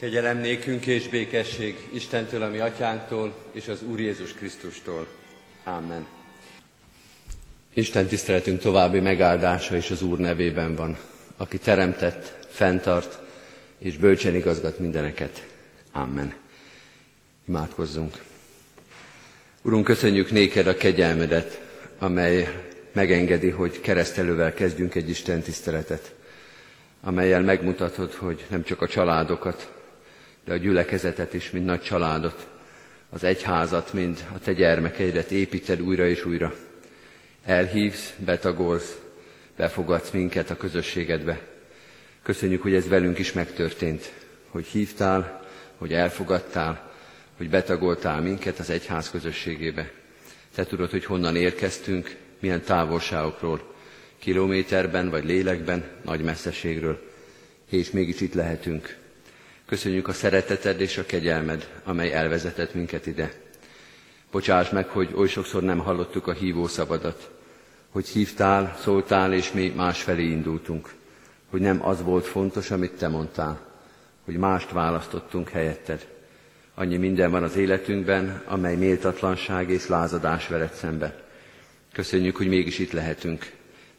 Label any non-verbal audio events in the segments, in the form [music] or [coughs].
Kegyelem nékünk és békesség Istentől, ami atyánktól, és az Úr Jézus Krisztustól. Amen. Isten tiszteletünk további megáldása is az Úr nevében van, aki teremtett, fenntart, és bölcsen igazgat mindeneket. Amen. Imádkozzunk. Urunk, köszönjük néked a kegyelmedet, amely megengedi, hogy keresztelővel kezdjünk egy Isten tiszteletet, amelyel megmutatod, hogy nem csak a családokat, de a gyülekezetet is, mint nagy családot, az egyházat, mind a te gyermekeidet építed újra és újra. Elhívsz, betagolsz, befogadsz minket a közösségedbe. Köszönjük, hogy ez velünk is megtörtént, hogy hívtál, hogy elfogadtál, hogy betagoltál minket az egyház közösségébe. Te tudod, hogy honnan érkeztünk, milyen távolságokról, kilométerben vagy lélekben, nagy messzeségről, és mégis itt lehetünk. Köszönjük a szereteted és a kegyelmed, amely elvezetett minket ide. Bocsáss meg, hogy oly sokszor nem hallottuk a hívó szabadat, hogy hívtál, szóltál, és mi másfelé indultunk, hogy nem az volt fontos, amit te mondtál, hogy mást választottunk helyetted. Annyi minden van az életünkben, amely méltatlanság és lázadás veled szembe. Köszönjük, hogy mégis itt lehetünk,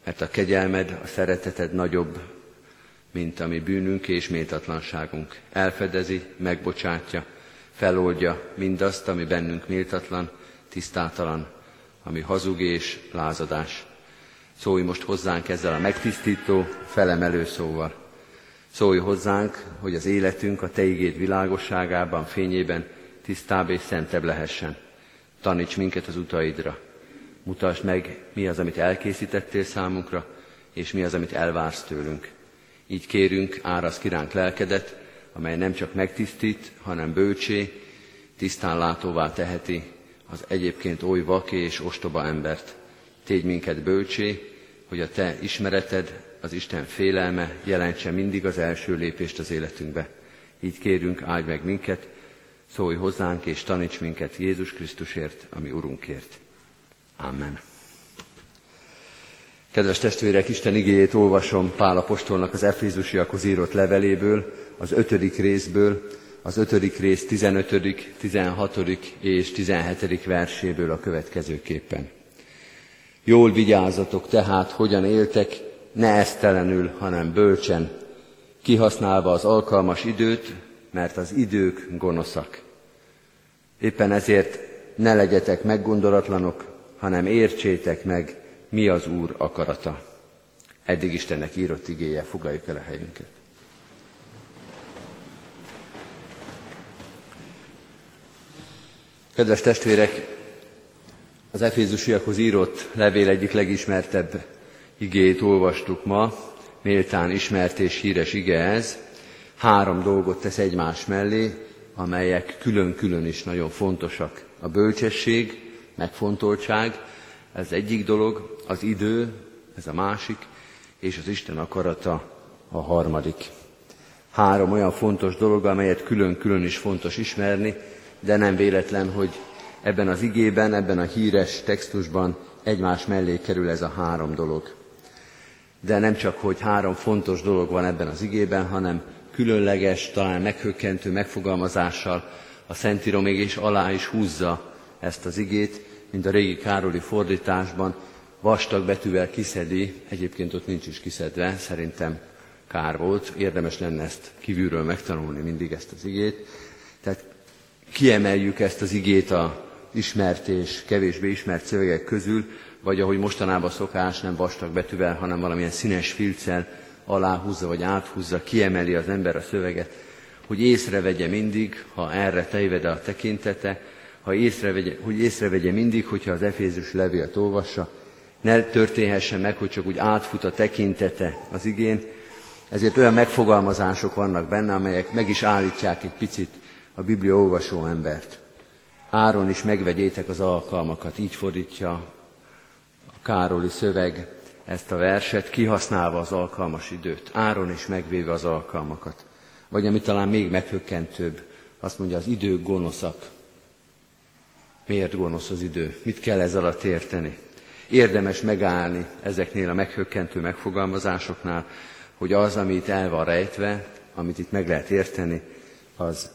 mert a kegyelmed, a szereteted nagyobb, mint a mi bűnünk és méltatlanságunk. Elfedezi, megbocsátja, feloldja mindazt, ami bennünk méltatlan, tisztátalan, ami hazug és lázadás. Szólj most hozzánk ezzel a megtisztító, felemelő szóval. Szólj hozzánk, hogy az életünk a Te igéd világosságában, fényében tisztább és szentebb lehessen. Taníts minket az utaidra. Mutasd meg, mi az, amit elkészítettél számunkra, és mi az, amit elvársz tőlünk. Így kérünk, árasz kiránk lelkedet, amely nem csak megtisztít, hanem bölcsé, tisztán látóvá teheti az egyébként oly vaké és ostoba embert. Tégy minket bölcsé, hogy a Te ismereted, az Isten félelme jelentse mindig az első lépést az életünkbe. Így kérünk, áldj meg minket, szólj hozzánk és taníts minket Jézus Krisztusért, ami Urunkért. Amen. Kedves testvérek, Isten igéjét olvasom Pál apostolnak az Efézusiakhoz írott leveléből, az ötödik részből, az ötödik rész 15., 16. és 17. verséből a következőképpen. Jól vigyázzatok tehát, hogyan éltek, ne esztelenül, hanem bölcsen, kihasználva az alkalmas időt, mert az idők gonoszak. Éppen ezért ne legyetek meggondolatlanok, hanem értsétek meg, mi az Úr akarata. Eddig Istennek írott igéje, fogaljuk el a helyünket. Kedves testvérek, az Efézusiakhoz írott levél egyik legismertebb igét olvastuk ma, méltán ismert és híres ige ez. Három dolgot tesz egymás mellé, amelyek külön-külön is nagyon fontosak. A bölcsesség, megfontoltság, ez egyik dolog, az idő, ez a másik, és az Isten akarata a harmadik. Három olyan fontos dolog, amelyet külön-külön is fontos ismerni, de nem véletlen, hogy ebben az igében, ebben a híres textusban egymás mellé kerül ez a három dolog. De nem csak, hogy három fontos dolog van ebben az igében, hanem különleges, talán meghökkentő megfogalmazással a Szentíró mégis alá is húzza ezt az igét, mint a régi Károli fordításban, vastag betűvel kiszedi, egyébként ott nincs is kiszedve, szerintem kár volt, érdemes lenne ezt kívülről megtanulni mindig ezt az igét. Tehát kiemeljük ezt az igét a ismert és kevésbé ismert szövegek közül, vagy ahogy mostanában szokás, nem vastag betűvel, hanem valamilyen színes filccel aláhúzza vagy áthúzza, kiemeli az ember a szöveget, hogy észrevegye mindig, ha erre tejvede a tekintete, ha észrevegye, hogy észrevegye mindig, hogyha az Efézus levélt olvassa, ne történhessen meg, hogy csak úgy átfut a tekintete az igén, ezért olyan megfogalmazások vannak benne, amelyek meg is állítják egy picit a Biblia olvasó embert. Áron is megvegyétek az alkalmakat, így fordítja a Károli szöveg ezt a verset, kihasználva az alkalmas időt. Áron is megvéve az alkalmakat. Vagy ami talán még meghökkentőbb, azt mondja, az idők gonoszak. Miért gonosz az idő? Mit kell ez alatt érteni? Érdemes megállni ezeknél a meghökkentő megfogalmazásoknál, hogy az, amit el van rejtve, amit itt meg lehet érteni, az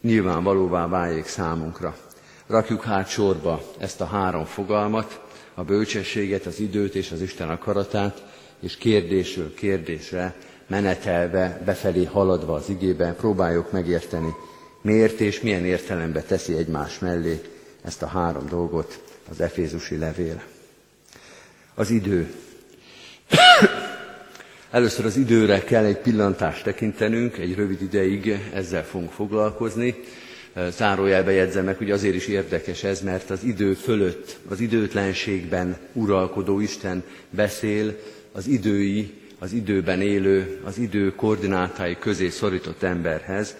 nyilvánvalóvá váljék számunkra. Rakjuk hát sorba ezt a három fogalmat, a bölcsességet, az időt és az Isten akaratát, és kérdésről kérdésre menetelve, befelé haladva az igében próbáljuk megérteni, miért és milyen értelembe teszi egymás mellé ezt a három dolgot az Efézusi levél. Az idő. [coughs] Először az időre kell egy pillantást tekintenünk, egy rövid ideig ezzel fogunk foglalkozni. Zárójelbe jegyzem meg, hogy azért is érdekes ez, mert az idő fölött, az időtlenségben uralkodó Isten beszél az idői, az időben élő, az idő koordinátái közé szorított emberhez,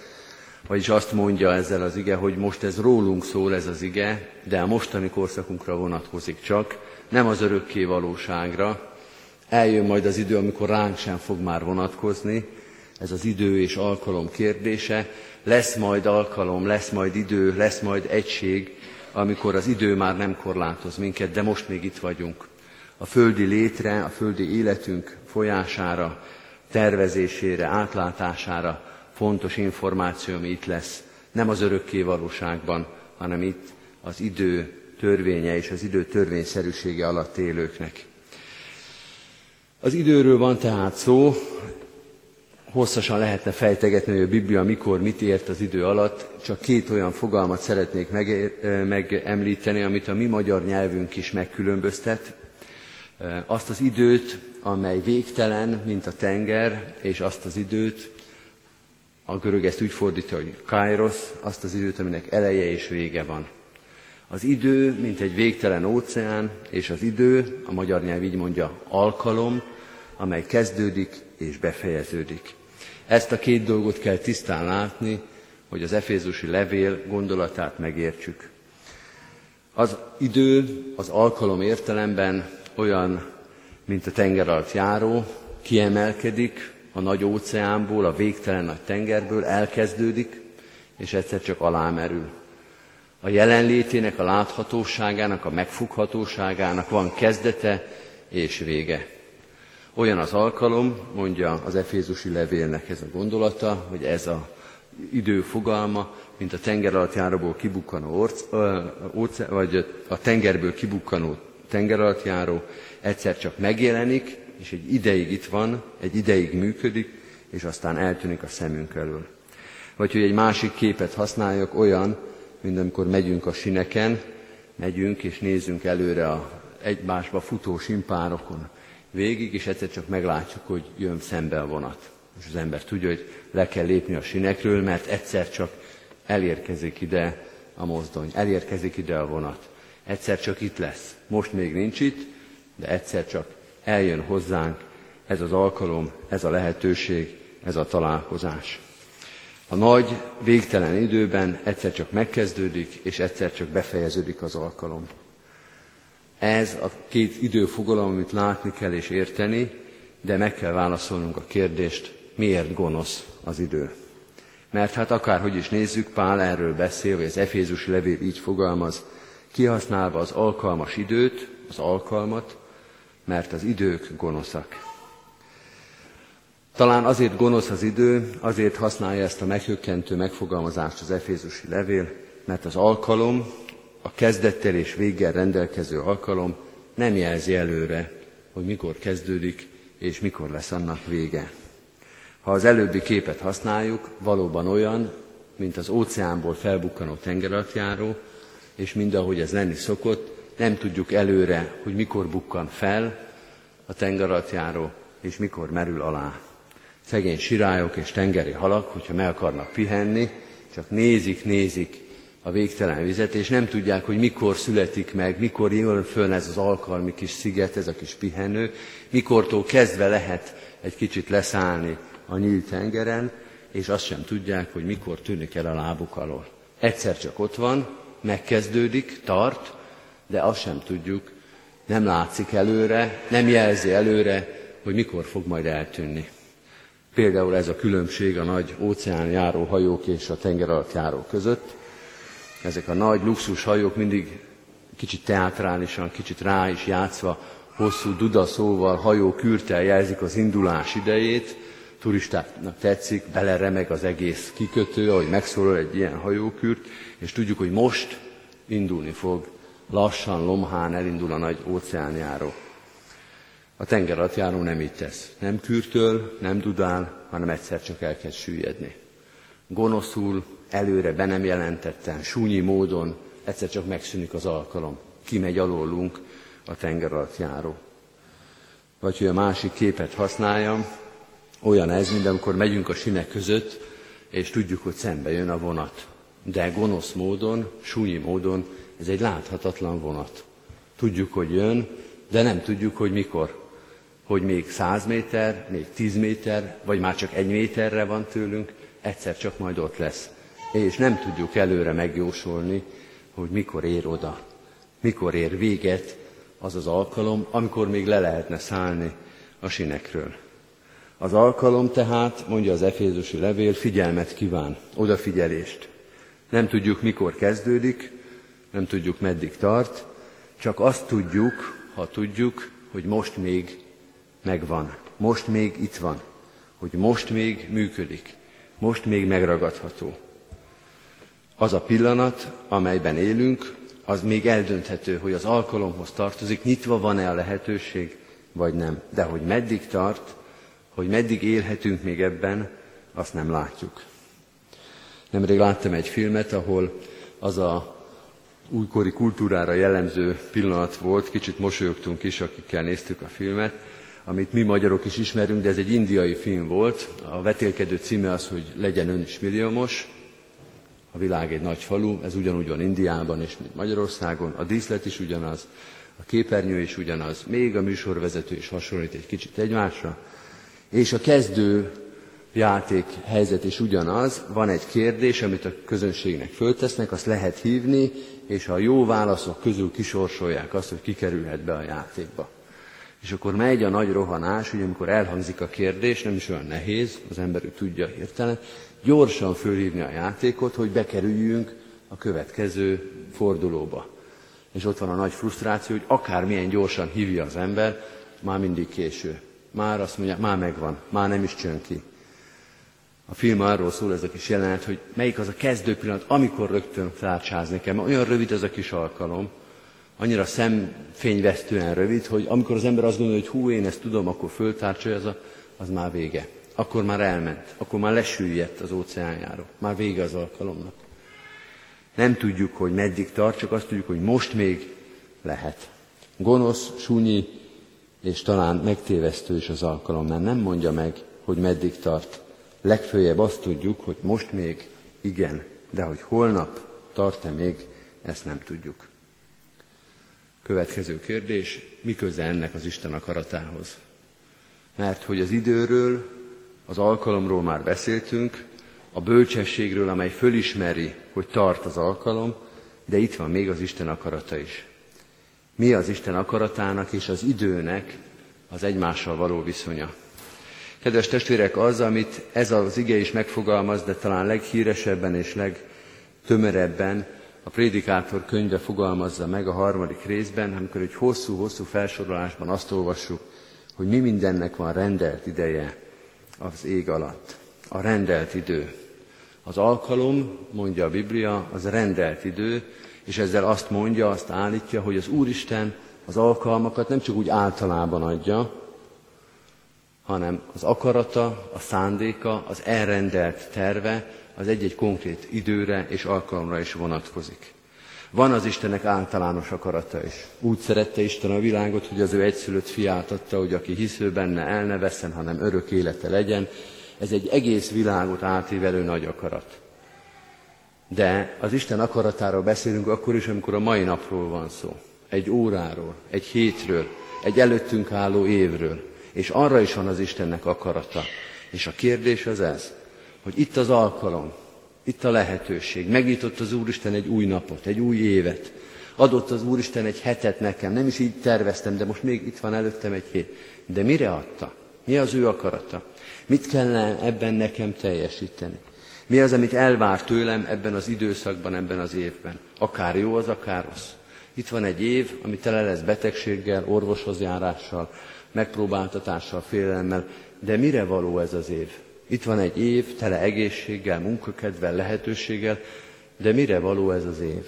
vagyis azt mondja ezzel az ige, hogy most ez rólunk szól ez az ige, de a mostani korszakunkra vonatkozik csak, nem az örökké valóságra. Eljön majd az idő, amikor ránk sem fog már vonatkozni, ez az idő és alkalom kérdése. Lesz majd alkalom, lesz majd idő, lesz majd egység, amikor az idő már nem korlátoz minket, de most még itt vagyunk. A földi létre, a földi életünk folyására, tervezésére, átlátására fontos információ, ami itt lesz, nem az örökké valóságban, hanem itt az idő törvénye és az idő törvényszerűsége alatt élőknek. Az időről van tehát szó, hosszasan lehetne fejtegetni, hogy a Biblia mikor mit ért az idő alatt, csak két olyan fogalmat szeretnék megemlíteni, amit a mi magyar nyelvünk is megkülönböztet. Azt az időt, amely végtelen, mint a tenger, és azt az időt, a görög ezt úgy fordítja, hogy kairos, azt az időt, aminek eleje és vége van. Az idő, mint egy végtelen óceán, és az idő, a magyar nyelv így mondja, alkalom, amely kezdődik és befejeződik. Ezt a két dolgot kell tisztán látni, hogy az Efézusi levél gondolatát megértsük. Az idő az alkalom értelemben olyan, mint a tenger alatt járó, kiemelkedik, a nagy óceánból, a végtelen nagy tengerből elkezdődik, és egyszer csak alámerül. A jelenlétének, a láthatóságának, a megfoghatóságának van kezdete és vége. Olyan az alkalom, mondja az Efézusi levélnek ez a gondolata, hogy ez a idő fogalma, mint a tenger alatt járóból kibukkanó orc, óce, vagy a tengerből kibukkanó tenger alatt járó, egyszer csak megjelenik, és egy ideig itt van, egy ideig működik, és aztán eltűnik a szemünk elől. Vagy hogy egy másik képet használjak, olyan, mint amikor megyünk a sineken, megyünk és nézzünk előre a egymásba futó simpárokon végig, és egyszer csak meglátjuk, hogy jön szembe a vonat. És az ember tudja, hogy le kell lépni a sinekről, mert egyszer csak elérkezik ide a mozdony, elérkezik ide a vonat. Egyszer csak itt lesz. Most még nincs itt, de egyszer csak eljön hozzánk ez az alkalom, ez a lehetőség, ez a találkozás. A nagy, végtelen időben egyszer csak megkezdődik, és egyszer csak befejeződik az alkalom. Ez a két időfogalom, amit látni kell és érteni, de meg kell válaszolnunk a kérdést, miért gonosz az idő. Mert hát akárhogy is nézzük, Pál erről beszél, vagy az Efézusi levél így fogalmaz, kihasználva az alkalmas időt, az alkalmat, mert az idők gonoszak. Talán azért gonosz az idő, azért használja ezt a meghökkentő megfogalmazást az Efézusi levél, mert az alkalom, a kezdettel és véggel rendelkező alkalom nem jelzi előre, hogy mikor kezdődik és mikor lesz annak vége. Ha az előbbi képet használjuk, valóban olyan, mint az óceánból felbukkanó tengeratjáró, és mind ahogy ez lenni szokott, nem tudjuk előre, hogy mikor bukkan fel a tengeratjáró, és mikor merül alá. Szegény sirályok és tengeri halak, hogyha meg akarnak pihenni, csak nézik, nézik a végtelen vizet, és nem tudják, hogy mikor születik meg, mikor jön föl ez az alkalmi kis sziget, ez a kis pihenő, mikortól kezdve lehet egy kicsit leszállni a nyílt tengeren, és azt sem tudják, hogy mikor tűnik el a lábuk alól. Egyszer csak ott van, megkezdődik, tart, de azt sem tudjuk, nem látszik előre, nem jelzi előre, hogy mikor fog majd eltűnni. Például ez a különbség a nagy óceán járó hajók és a tenger alatt járó között. Ezek a nagy luxus hajók mindig kicsit teátrálisan, kicsit rá is játszva, hosszú dudaszóval, hajó kürtel jelzik az indulás idejét, turistáknak tetszik, beleremeg az egész kikötő, ahogy megszólal egy ilyen hajókürt, és tudjuk, hogy most indulni fog, lassan, lomhán elindul a nagy óceánjáró. A tengeralattjáró nem így tesz. Nem kürtöl, nem dudál, hanem egyszer csak elkezd süllyedni. Gonoszul, előre be nem jelentetten, súnyi módon egyszer csak megszűnik az alkalom. Kimegy alólunk a tengeralattjáró. Vagy hogy a másik képet használjam, olyan ez, mint amikor megyünk a sinek között, és tudjuk, hogy szembe jön a vonat. De gonosz módon, súnyi módon ez egy láthatatlan vonat. Tudjuk, hogy jön, de nem tudjuk, hogy mikor. Hogy még száz méter, még tíz méter, vagy már csak egy méterre van tőlünk, egyszer csak majd ott lesz. És nem tudjuk előre megjósolni, hogy mikor ér oda, mikor ér véget az az alkalom, amikor még le lehetne szállni a sinekről. Az alkalom tehát, mondja az Efézusi levél, figyelmet kíván, odafigyelést. Nem tudjuk, mikor kezdődik, nem tudjuk, meddig tart, csak azt tudjuk, ha tudjuk, hogy most még megvan, most még itt van, hogy most még működik, most még megragadható. Az a pillanat, amelyben élünk, az még eldönthető, hogy az alkalomhoz tartozik, nyitva van-e a lehetőség, vagy nem. De hogy meddig tart, hogy meddig élhetünk még ebben, azt nem látjuk. Nemrég láttam egy filmet, ahol az a újkori kultúrára jellemző pillanat volt, kicsit mosolyogtunk is, akikkel néztük a filmet, amit mi magyarok is ismerünk, de ez egy indiai film volt. A vetélkedő címe az, hogy legyen ön is milliómos. A világ egy nagy falu, ez ugyanúgy van Indiában és mint Magyarországon. A díszlet is ugyanaz, a képernyő is ugyanaz, még a műsorvezető is hasonlít egy kicsit egymásra. És a kezdő játék helyzet is ugyanaz. Van egy kérdés, amit a közönségnek föltesznek, azt lehet hívni, és a jó válaszok közül kisorsolják azt, hogy kikerülhet be a játékba. És akkor megy a nagy rohanás, hogy amikor elhangzik a kérdés, nem is olyan nehéz, az ember tudja hirtelen, gyorsan fölhívni a játékot, hogy bekerüljünk a következő fordulóba. És ott van a nagy frusztráció, hogy akármilyen gyorsan hívja az ember, már mindig késő. Már azt mondja, már megvan, már nem is csön ki. A film arról szól ez a kis jelenet, hogy melyik az a kezdő pillanat, amikor rögtön kell. Mert olyan rövid ez a kis alkalom, annyira szemfényvesztően rövid, hogy amikor az ember azt gondolja, hogy hú, én ezt tudom, akkor föltárcsolja, az, a, az már vége. Akkor már elment, akkor már lesüllyedt az óceánjáról. Már vége az alkalomnak. Nem tudjuk, hogy meddig tart, csak azt tudjuk, hogy most még lehet. Gonosz, sunyi és talán megtévesztő is az alkalom, mert nem mondja meg, hogy meddig tart. Legfőjebb azt tudjuk, hogy most még igen, de hogy holnap tart-e még, ezt nem tudjuk. Következő kérdés, mi köze ennek az Isten akaratához? Mert hogy az időről, az alkalomról már beszéltünk, a bölcsességről, amely fölismeri, hogy tart az alkalom, de itt van még az Isten akarata is. Mi az Isten akaratának és az időnek az egymással való viszonya? Kedves testvérek, az, amit ez az ige is megfogalmaz, de talán leghíresebben és legtömerebben a prédikátor könyve fogalmazza meg a harmadik részben, amikor egy hosszú-hosszú felsorolásban azt olvassuk, hogy mi mindennek van rendelt ideje az ég alatt. A rendelt idő. Az alkalom, mondja a Biblia, az rendelt idő, és ezzel azt mondja, azt állítja, hogy az Úristen az alkalmakat nem csak úgy általában adja, hanem az akarata, a szándéka, az elrendelt terve az egy-egy konkrét időre és alkalomra is vonatkozik. Van az Istennek általános akarata is. Úgy szerette Isten a világot, hogy az ő egyszülött fiát adta, hogy aki hisző benne el ne veszen, hanem örök élete legyen. Ez egy egész világot átívelő nagy akarat. De az Isten akaratáról beszélünk akkor is, amikor a mai napról van szó. Egy óráról, egy hétről, egy előttünk álló évről. És arra is van az Istennek akarata. És a kérdés az ez, hogy itt az alkalom, itt a lehetőség. Megnyitott az Úristen egy új napot, egy új évet. Adott az Úristen egy hetet nekem. Nem is így terveztem, de most még itt van előttem egy hét. De mire adta? Mi az ő akarata? Mit kellene ebben nekem teljesíteni? Mi az, amit elvár tőlem ebben az időszakban, ebben az évben? Akár jó az, akár rossz. Itt van egy év, ami tele lesz betegséggel, orvoshoz járással, megpróbáltatással, félelemmel. de mire való ez az év? Itt van egy év tele egészséggel, munkakedvel, lehetőséggel, de mire való ez az év?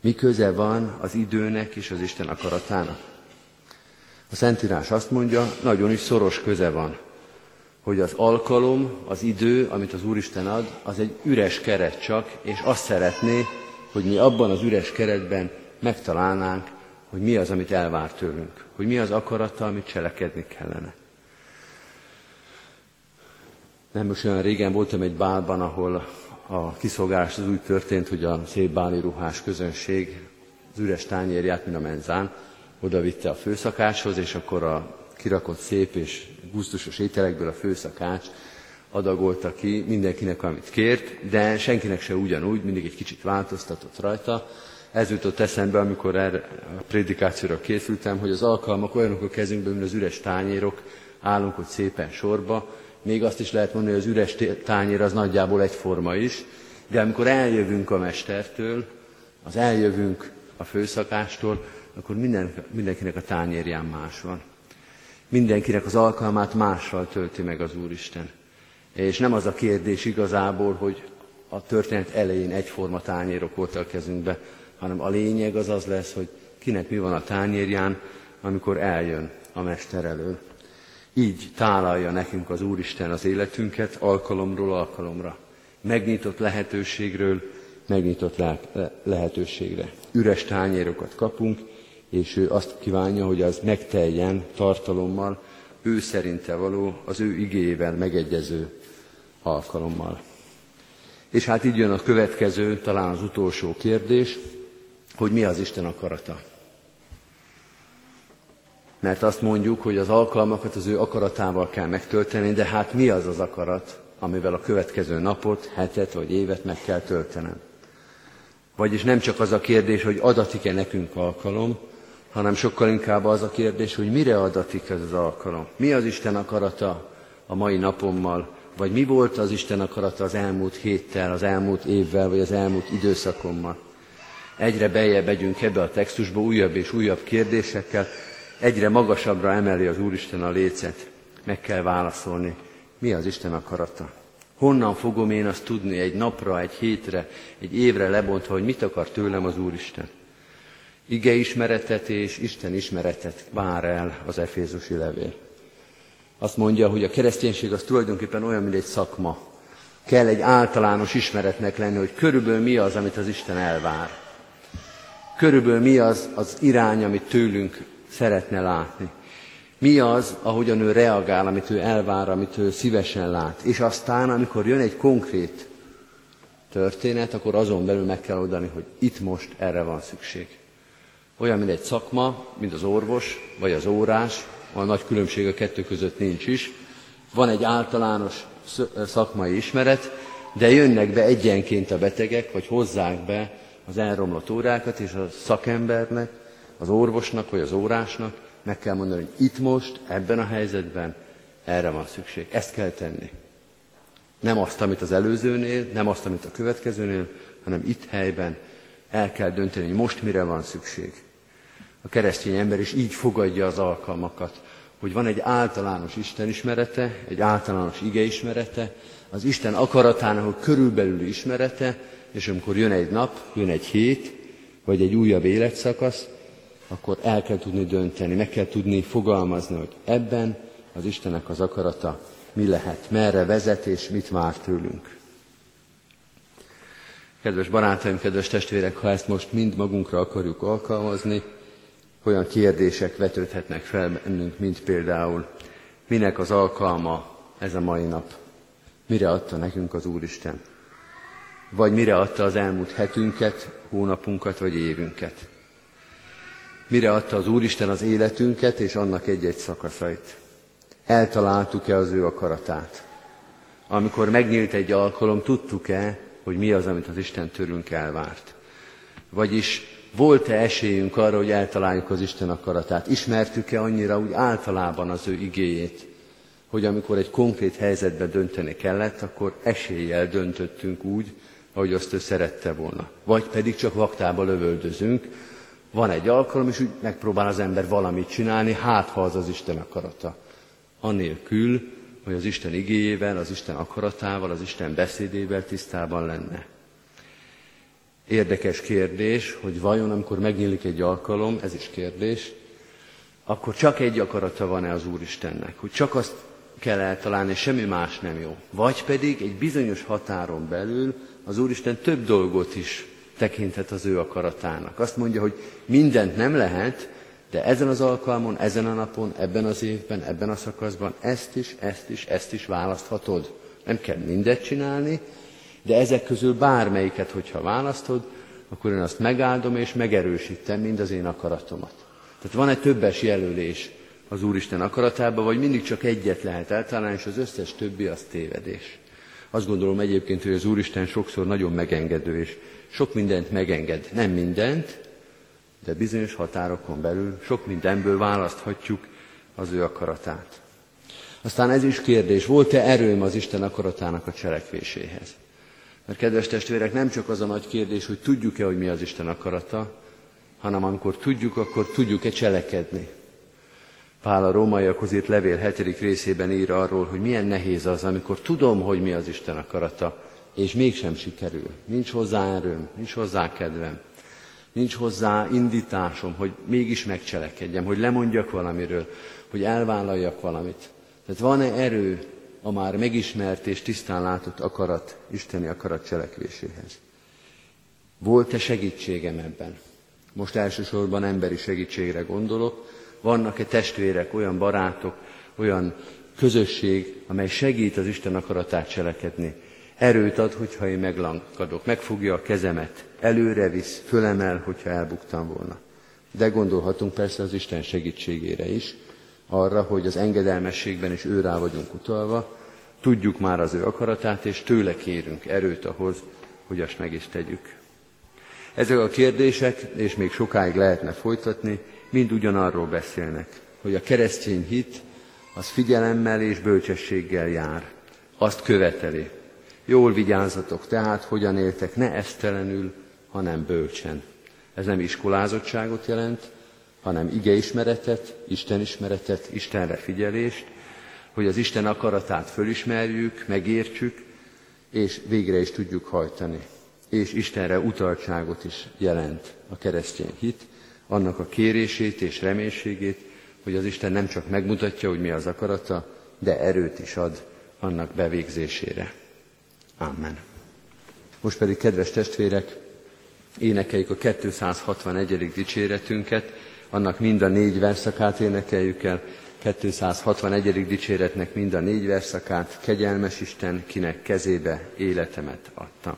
Mi köze van az időnek és az Isten akaratának? A Szentírás azt mondja, nagyon is szoros köze van, hogy az alkalom, az idő, amit az Úristen ad, az egy üres keret csak, és azt szeretné, hogy mi abban az üres keretben megtalálnánk, hogy mi az, amit elvár tőlünk, hogy mi az akarata, amit cselekedni kellene. Nem most olyan régen voltam egy bálban, ahol a kiszolgálás az úgy történt, hogy a szép báli ruhás közönség az üres tányérját, mint a menzán, oda vitte a főszakácshoz, és akkor a kirakott szép és gusztusos ételekből a főszakács adagolta ki mindenkinek, amit kért, de senkinek se ugyanúgy, mindig egy kicsit változtatott rajta. Ez jutott eszembe, amikor erre a prédikációra készültem, hogy az alkalmak olyanok a kezünkben, mint az üres tányérok, állunk ott szépen sorba, még azt is lehet mondani, hogy az üres tányér az nagyjából egyforma is, de amikor eljövünk a mestertől, az eljövünk a főszakástól, akkor minden, mindenkinek a tányérján más van. Mindenkinek az alkalmát mással tölti meg az Úristen. És nem az a kérdés igazából, hogy a történet elején egyforma tányérok voltak a kezünkbe, hanem a lényeg az az lesz, hogy kinek mi van a tányérján, amikor eljön a Mester elől. Így tálalja nekünk az Úristen az életünket alkalomról alkalomra. Megnyitott lehetőségről, megnyitott lehetőségre. Üres tányérokat kapunk, és ő azt kívánja, hogy az megteljen tartalommal, ő szerinte való, az ő igéjével megegyező alkalommal. És hát így jön a következő, talán az utolsó kérdés, hogy mi az Isten akarata. Mert azt mondjuk, hogy az alkalmakat az ő akaratával kell megtölteni, de hát mi az az akarat, amivel a következő napot, hetet vagy évet meg kell töltenem? Vagyis nem csak az a kérdés, hogy adatik-e nekünk alkalom, hanem sokkal inkább az a kérdés, hogy mire adatik ez az alkalom. Mi az Isten akarata a mai napommal, vagy mi volt az Isten akarata az elmúlt héttel, az elmúlt évvel, vagy az elmúlt időszakommal. Egyre beljebb megyünk ebbe a textusba újabb és újabb kérdésekkel, egyre magasabbra emeli az Úristen a lécet. Meg kell válaszolni, mi az Isten akarata. Honnan fogom én azt tudni egy napra, egy hétre, egy évre lebontva, hogy mit akar tőlem az Úristen? Ige ismeretet és Isten ismeretet vár el az Efézusi levél. Azt mondja, hogy a kereszténység az tulajdonképpen olyan, mint egy szakma. Kell egy általános ismeretnek lenni, hogy körülbelül mi az, amit az Isten elvár. Körülbelül mi az az irány, amit tőlünk szeretne látni. Mi az, ahogyan ő reagál, amit ő elvár, amit ő szívesen lát. És aztán, amikor jön egy konkrét történet, akkor azon belül meg kell oldani, hogy itt most erre van szükség. Olyan, mint egy szakma, mint az orvos, vagy az órás, a nagy különbség a kettő között nincs is. Van egy általános szakmai ismeret, de jönnek be egyenként a betegek, vagy hozzák be az elromlott órákat, és a szakembernek, az orvosnak, vagy az órásnak meg kell mondani, hogy itt most, ebben a helyzetben erre van szükség. Ezt kell tenni. Nem azt, amit az előzőnél, nem azt, amit a következőnél, hanem itt helyben el kell dönteni, hogy most mire van szükség. A keresztény ember is így fogadja az alkalmakat, hogy van egy általános Isten ismerete, egy általános ige ismerete, az Isten akaratának körülbelül ismerete, és amikor jön egy nap, jön egy hét, vagy egy újabb életszakasz, akkor el kell tudni dönteni, meg kell tudni fogalmazni, hogy ebben az Istennek az akarata mi lehet, merre vezet és mit vár tőlünk. Kedves barátaim, kedves testvérek, ha ezt most mind magunkra akarjuk alkalmazni, olyan kérdések vetődhetnek fel bennünk, mint például, minek az alkalma ez a mai nap? Mire adta nekünk az Úristen? Vagy mire adta az elmúlt hetünket, hónapunkat vagy évünket? Mire adta az Úristen az életünket és annak egy-egy szakaszait? Eltaláltuk-e az ő akaratát? Amikor megnyílt egy alkalom, tudtuk-e, hogy mi az, amit az Isten tőlünk elvárt? Vagyis volt-e esélyünk arra, hogy eltaláljuk az Isten akaratát? Ismertük-e annyira úgy általában az ő igéjét, hogy amikor egy konkrét helyzetbe dönteni kellett, akkor eséllyel döntöttünk úgy, ahogy azt ő szerette volna. Vagy pedig csak vaktába lövöldözünk, van egy alkalom, és úgy megpróbál az ember valamit csinálni, hát ha az az Isten akarata. anélkül, hogy az Isten igéjével, az Isten akaratával, az Isten beszédével tisztában lenne. Érdekes kérdés, hogy vajon amikor megnyílik egy alkalom, ez is kérdés, akkor csak egy akarata van-e az Úristennek, hogy csak azt kell eltalálni, és semmi más nem jó. Vagy pedig egy bizonyos határon belül az Úristen több dolgot is tekinthet az ő akaratának. Azt mondja, hogy mindent nem lehet, de ezen az alkalmon, ezen a napon, ebben az évben, ebben a szakaszban ezt is, ezt is, ezt is választhatod. Nem kell mindet csinálni, de ezek közül bármelyiket, hogyha választod, akkor én azt megáldom és megerősítem, mind az én akaratomat. Tehát van egy többes jelölés az Úristen akaratában, vagy mindig csak egyet lehet eltalálni, és az összes többi az tévedés. Azt gondolom egyébként, hogy az Úristen sokszor nagyon megengedő, és sok mindent megenged. Nem mindent, de bizonyos határokon belül sok mindenből választhatjuk az ő akaratát. Aztán ez is kérdés, volt-e erőm az Isten akaratának a cselekvéséhez? Mert kedves testvérek, nem csak az a nagy kérdés, hogy tudjuk-e, hogy mi az Isten akarata, hanem amikor tudjuk, akkor tudjuk-e cselekedni. Pál a rómaiakhoz írt levél 7. részében ír arról, hogy milyen nehéz az, amikor tudom, hogy mi az Isten akarata, és mégsem sikerül. Nincs hozzá erőm, nincs hozzá kedvem, nincs hozzá indításom, hogy mégis megcselekedjem, hogy lemondjak valamiről, hogy elvállaljak valamit. Tehát van-e erő a már megismert és tisztán látott akarat, isteni akarat cselekvéséhez? Volt-e segítségem ebben? Most elsősorban emberi segítségre gondolok. Vannak-e testvérek, olyan barátok, olyan közösség, amely segít az Isten akaratát cselekedni? Erőt ad, hogyha én meglankadok, megfogja a kezemet, előre visz, fölemel, hogyha elbuktam volna. De gondolhatunk persze az Isten segítségére is, arra, hogy az engedelmességben is őrá vagyunk utalva, tudjuk már az ő akaratát, és tőle kérünk erőt ahhoz, hogy azt meg is tegyük. Ezek a kérdések, és még sokáig lehetne folytatni, mind ugyanarról beszélnek, hogy a keresztény hit az figyelemmel és bölcsességgel jár. Azt követeli. Jól vigyázzatok tehát, hogyan éltek, ne esztelenül, hanem bölcsen. Ez nem iskolázottságot jelent, hanem igeismeretet, Istenismeretet, Istenre figyelést, hogy az Isten akaratát fölismerjük, megértsük, és végre is tudjuk hajtani. És Istenre utaltságot is jelent a keresztény hit, annak a kérését és reménységét, hogy az Isten nem csak megmutatja, hogy mi az akarata, de erőt is ad annak bevégzésére. Amen. Most pedig, kedves testvérek, énekeljük a 261. dicséretünket, annak mind a négy verszakát énekeljük el, 261. dicséretnek mind a négy verszakát, kegyelmes Isten, kinek kezébe életemet adtam.